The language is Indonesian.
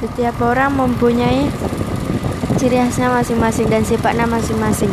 Setiap orang mempunyai ciri khasnya masing-masing dan sifatnya masing-masing.